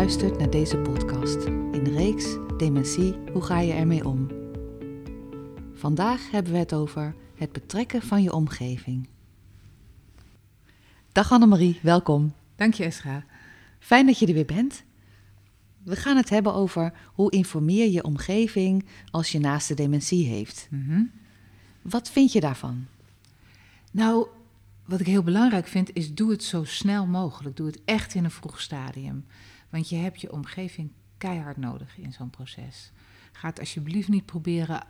luistert naar deze podcast in de reeks Dementie, hoe ga je ermee om? Vandaag hebben we het over het betrekken van je omgeving. Dag Annemarie, welkom. Dank je Esra. Fijn dat je er weer bent. We gaan het hebben over hoe informeer je omgeving als je naaste dementie heeft. Wat vind je daarvan? Nou, wat ik heel belangrijk vind is doe het zo snel mogelijk. Doe het echt in een vroeg stadium. Want je hebt je omgeving keihard nodig in zo'n proces. Ga het alsjeblieft niet proberen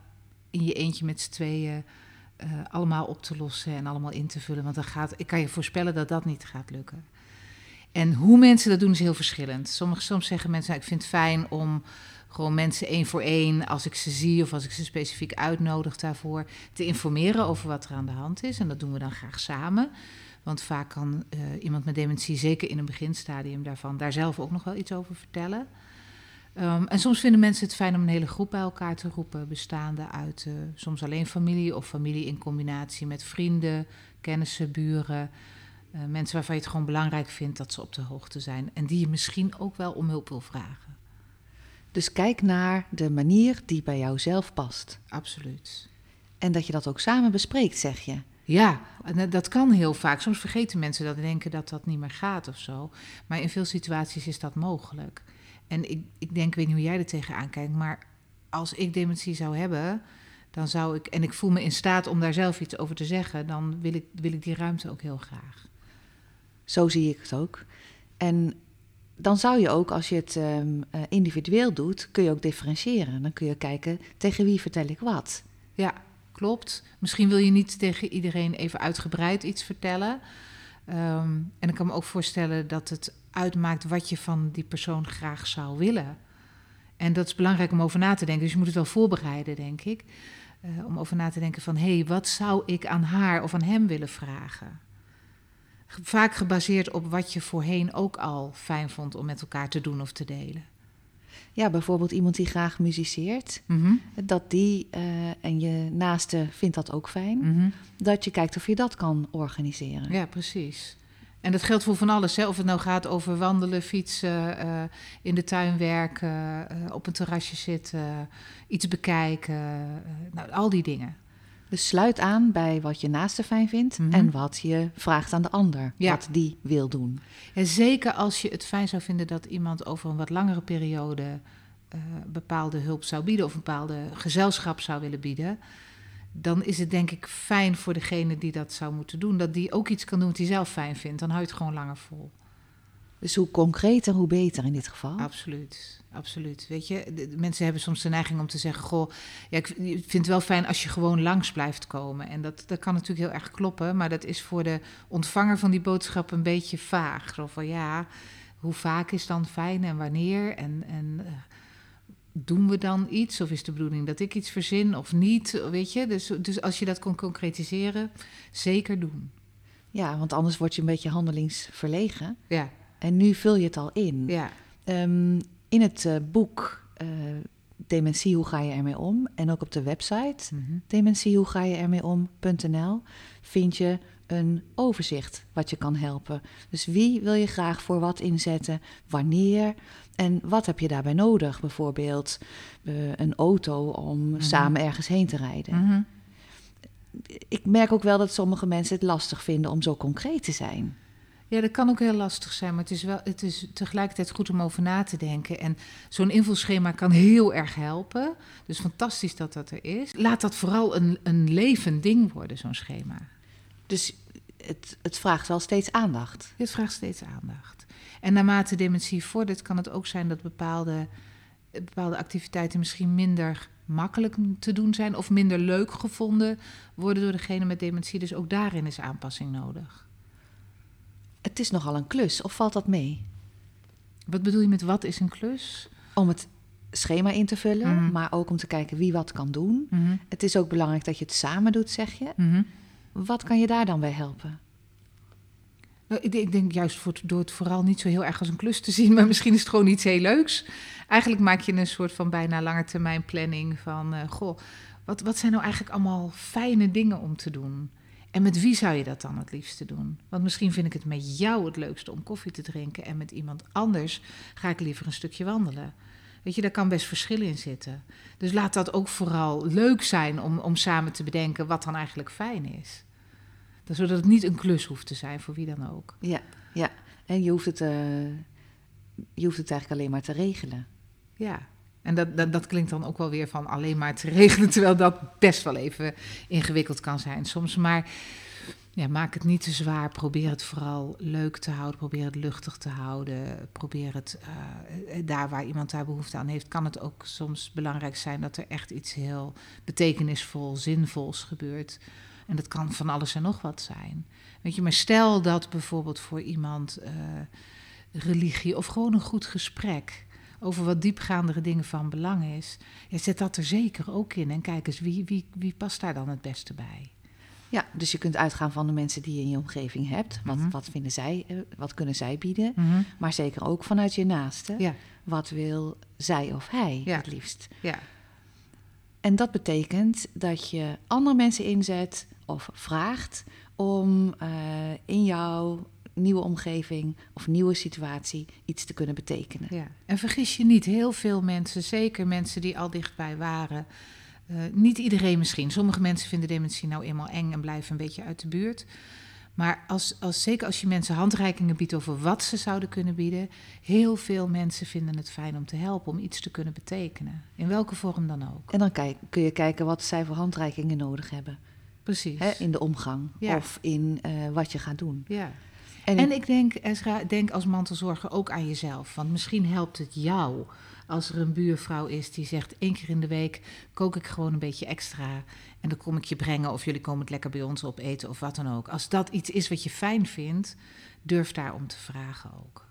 in je eentje met z'n tweeën eh, allemaal op te lossen en allemaal in te vullen. Want dan gaat, ik kan je voorspellen dat dat niet gaat lukken. En hoe mensen dat doen is heel verschillend. Sommige, soms zeggen mensen, nou, ik vind het fijn om gewoon mensen één voor één, als ik ze zie of als ik ze specifiek uitnodig daarvoor, te informeren over wat er aan de hand is. En dat doen we dan graag samen. Want vaak kan uh, iemand met dementie, zeker in een beginstadium daarvan, daar zelf ook nog wel iets over vertellen. Um, en soms vinden mensen het fijn om een hele groep bij elkaar te roepen, bestaande uit uh, soms alleen familie of familie in combinatie met vrienden, kennissen, buren. Uh, mensen waarvan je het gewoon belangrijk vindt dat ze op de hoogte zijn en die je misschien ook wel om hulp wil vragen. Dus kijk naar de manier die bij jou zelf past. Absoluut. En dat je dat ook samen bespreekt, zeg je. Ja, dat kan heel vaak. Soms vergeten mensen dat en denken dat dat niet meer gaat of zo. Maar in veel situaties is dat mogelijk. En ik, ik denk, ik weet niet hoe jij er tegenaan kijkt, maar als ik dementie zou hebben, dan zou ik, en ik voel me in staat om daar zelf iets over te zeggen, dan wil ik, wil ik die ruimte ook heel graag. Zo zie ik het ook. En dan zou je ook, als je het um, individueel doet, kun je ook differentiëren. Dan kun je kijken tegen wie vertel ik wat. Ja, klopt. Misschien wil je niet tegen iedereen even uitgebreid iets vertellen. Um, en ik kan me ook voorstellen dat het uitmaakt wat je van die persoon graag zou willen. En dat is belangrijk om over na te denken. Dus je moet het wel voorbereiden, denk ik. Uh, om over na te denken van, hé, hey, wat zou ik aan haar of aan hem willen vragen? Vaak gebaseerd op wat je voorheen ook al fijn vond om met elkaar te doen of te delen. Ja, bijvoorbeeld iemand die graag muziceert. Mm -hmm. Dat die, uh, en je naaste vindt dat ook fijn. Mm -hmm. Dat je kijkt of je dat kan organiseren. Ja, precies. En dat geldt voor van alles. Hè? Of het nou gaat over wandelen, fietsen, uh, in de tuin werken, uh, op een terrasje zitten, iets bekijken. nou, al die dingen. Dus sluit aan bij wat je naaste fijn vindt mm -hmm. en wat je vraagt aan de ander, ja. wat die wil doen. En zeker als je het fijn zou vinden dat iemand over een wat langere periode uh, bepaalde hulp zou bieden of een bepaalde gezelschap zou willen bieden, dan is het denk ik fijn voor degene die dat zou moeten doen, dat die ook iets kan doen wat hij zelf fijn vindt. Dan hou je het gewoon langer vol. Dus hoe concreter, hoe beter in dit geval? Absoluut, absoluut. Weet je, de, de mensen hebben soms de neiging om te zeggen: Goh, ja, ik vind het wel fijn als je gewoon langs blijft komen. En dat, dat kan natuurlijk heel erg kloppen, maar dat is voor de ontvanger van die boodschap een beetje vaag. Zo van ja, hoe vaak is dan fijn en wanneer? En, en uh, doen we dan iets? Of is de bedoeling dat ik iets verzin of niet? Weet je, dus, dus als je dat kon concretiseren, zeker doen. Ja, want anders word je een beetje handelingsverlegen. Ja. En nu vul je het al in. Ja. Um, in het uh, boek uh, Dementie, hoe ga je ermee om? En ook op de website mm -hmm. dementie, hoe ga je ermee om.nl vind je een overzicht wat je kan helpen. Dus wie wil je graag voor wat inzetten, wanneer en wat heb je daarbij nodig? Bijvoorbeeld uh, een auto om mm -hmm. samen ergens heen te rijden. Mm -hmm. Ik merk ook wel dat sommige mensen het lastig vinden om zo concreet te zijn. Ja, dat kan ook heel lastig zijn, maar het is, wel, het is tegelijkertijd goed om over na te denken. En zo'n invulschema kan heel erg helpen. Dus fantastisch dat dat er is. Laat dat vooral een, een levend ding worden, zo'n schema. Dus het, het vraagt wel steeds aandacht. Het vraagt steeds aandacht. En naarmate dementie vordert, kan het ook zijn dat bepaalde, bepaalde activiteiten misschien minder makkelijk te doen zijn of minder leuk gevonden worden door degene met dementie. Dus ook daarin is aanpassing nodig. Het is nogal een klus, of valt dat mee? Wat bedoel je met wat is een klus? Om het schema in te vullen, -hmm. maar ook om te kijken wie wat kan doen. -hmm. Het is ook belangrijk dat je het samen doet, zeg je. -hmm. Wat kan je daar dan bij helpen? Nou, ik, denk juist voor, door het vooral niet zo heel erg als een klus te zien, maar misschien is het gewoon iets heel leuks. Eigenlijk maak je een soort van bijna langetermijn planning van, uh, goh, wat, wat zijn nou eigenlijk allemaal fijne dingen om te doen? En met wie zou je dat dan het liefste doen? Want misschien vind ik het met jou het leukste om koffie te drinken en met iemand anders ga ik liever een stukje wandelen. Weet je, daar kan best verschil in zitten. Dus laat dat ook vooral leuk zijn om, om samen te bedenken wat dan eigenlijk fijn is. Zodat het niet een klus hoeft te zijn voor wie dan ook. Ja, ja. en je hoeft het, uh, je hoeft het eigenlijk alleen maar te regelen. Ja, en dat, dat, dat, klinkt dan ook wel weer van alleen maar te regelen, terwijl dat best wel even ingewikkeld kan zijn soms. Maar ja, maak het niet te zwaar. Probeer het vooral leuk te houden. Probeer het luchtig te houden. Probeer het uh, daar waar iemand daar behoefte aan heeft. Kan het ook soms belangrijk zijn dat er echt iets heel betekenisvol, zinvols gebeurt. En dat kan van alles en nog wat zijn. Weet je, maar stel dat bijvoorbeeld voor iemand uh, religie of gewoon een goed gesprek over wat diepgaandere dingen van belang is. Ja, zet dat er zeker ook in. En kijk eens, wie, wie, wie past daar dan het beste bij? Ja, dus je kunt uitgaan van de mensen die je in je omgeving hebt. Wat, mhm. wat vinden zij, eh, wat kunnen zij bieden? Mhm. Maar zeker ook vanuit je naaste. Ja. Wat wil zij of hij het liefst? Ja. En dat betekent dat je andere mensen inzet of vraagt om uh, in jouw nieuwe omgeving of nieuwe situatie iets te kunnen betekenen. Ja. En vergis je niet, heel veel mensen, zeker mensen die al dichtbij waren, uh, niet iedereen misschien. Sommige mensen vinden dementie nou eenmaal eng en blijven een beetje uit de buurt. Maar als, als, zeker als je mensen handreikingen biedt over wat ze zouden kunnen bieden, heel veel mensen vinden het fijn om te helpen, om iets te kunnen betekenen. In welke vorm dan ook. En dan kijk, kun je kijken wat zij voor handreikingen nodig hebben. Precies. Hè, in de omgang of in uh, wat je gaat doen. Ja. En, en ik denk, Esra, denk als mantelzorger ook aan jezelf. Want misschien helpt het jou als er een buurvrouw is die zegt: één keer in de week kook ik gewoon een beetje extra. En dan kom ik je brengen of jullie komen het lekker bij ons opeten of wat dan ook. Als dat iets is wat je fijn vindt, durf daarom te vragen ook.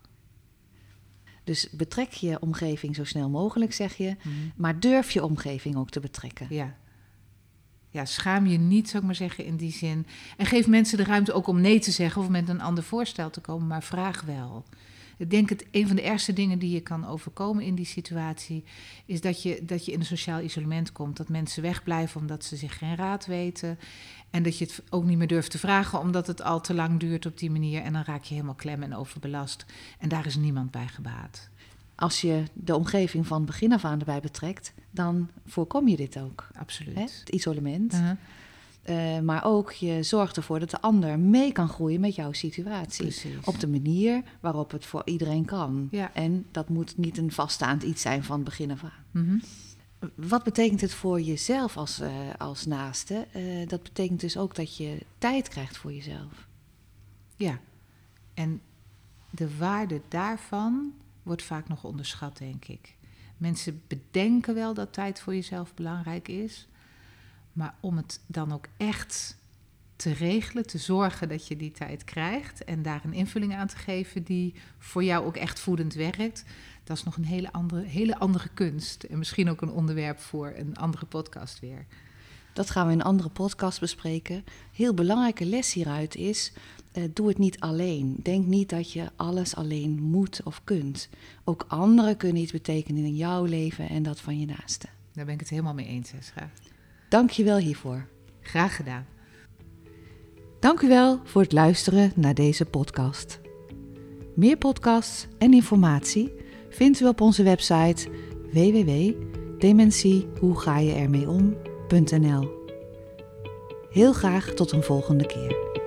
Dus betrek je omgeving zo snel mogelijk, zeg je. Mhm. Maar durf je omgeving ook te betrekken. Ja. Ja, schaam je niet, zou ik maar zeggen, in die zin. En geef mensen de ruimte ook om nee te zeggen of met een ander voorstel te komen, maar vraag wel. Ik denk het een van de ergste dingen die je kan overkomen in die situatie is dat je, dat je in een sociaal isolement komt. Dat mensen wegblijven omdat ze zich geen raad weten. En dat je het ook niet meer durft te vragen omdat het al te lang duurt op die manier. En dan raak je helemaal klem en overbelast. En daar is niemand bij gebaat. Als je de omgeving van begin af aan erbij betrekt, dan voorkom je dit ook. Absoluut. Hè? Het isolement. Uh-huh. Uh, maar ook je zorgt ervoor dat de ander mee kan groeien met jouw situatie. Precies. Op de manier waarop het voor iedereen kan. Ja. En dat moet niet een vaststaand iets zijn van begin af aan. Mm-hmm. Wat betekent het voor jezelf als, uh, als naaste? Uh, dat betekent dus ook dat je tijd krijgt voor jezelf. Ja, en de waarde daarvan wordt vaak nog onderschat, denk ik. Mensen bedenken wel dat tijd voor jezelf belangrijk is. Maar om het dan ook echt te regelen, te zorgen dat je die tijd krijgt en daar een invulling aan te geven die voor jou ook echt voedend werkt, dat is nog een hele andere, hele andere kunst. En misschien ook een onderwerp voor een andere podcast weer. Dat gaan we in een andere podcast bespreken. Heel belangrijke les hieruit is: uh, doe het niet alleen. Denk niet dat je alles alleen moet of kunt. Ook anderen kunnen iets betekenen in jouw leven en dat van je naaste. Daar ben ik het helemaal mee eens, Esra. Dank je wel hiervoor. Graag gedaan. Dank u wel voor het luisteren naar deze podcast. Meer podcasts en informatie vindt u op onze website www.dementiehoegajeermeeom.nl. Heel graag tot een volgende keer.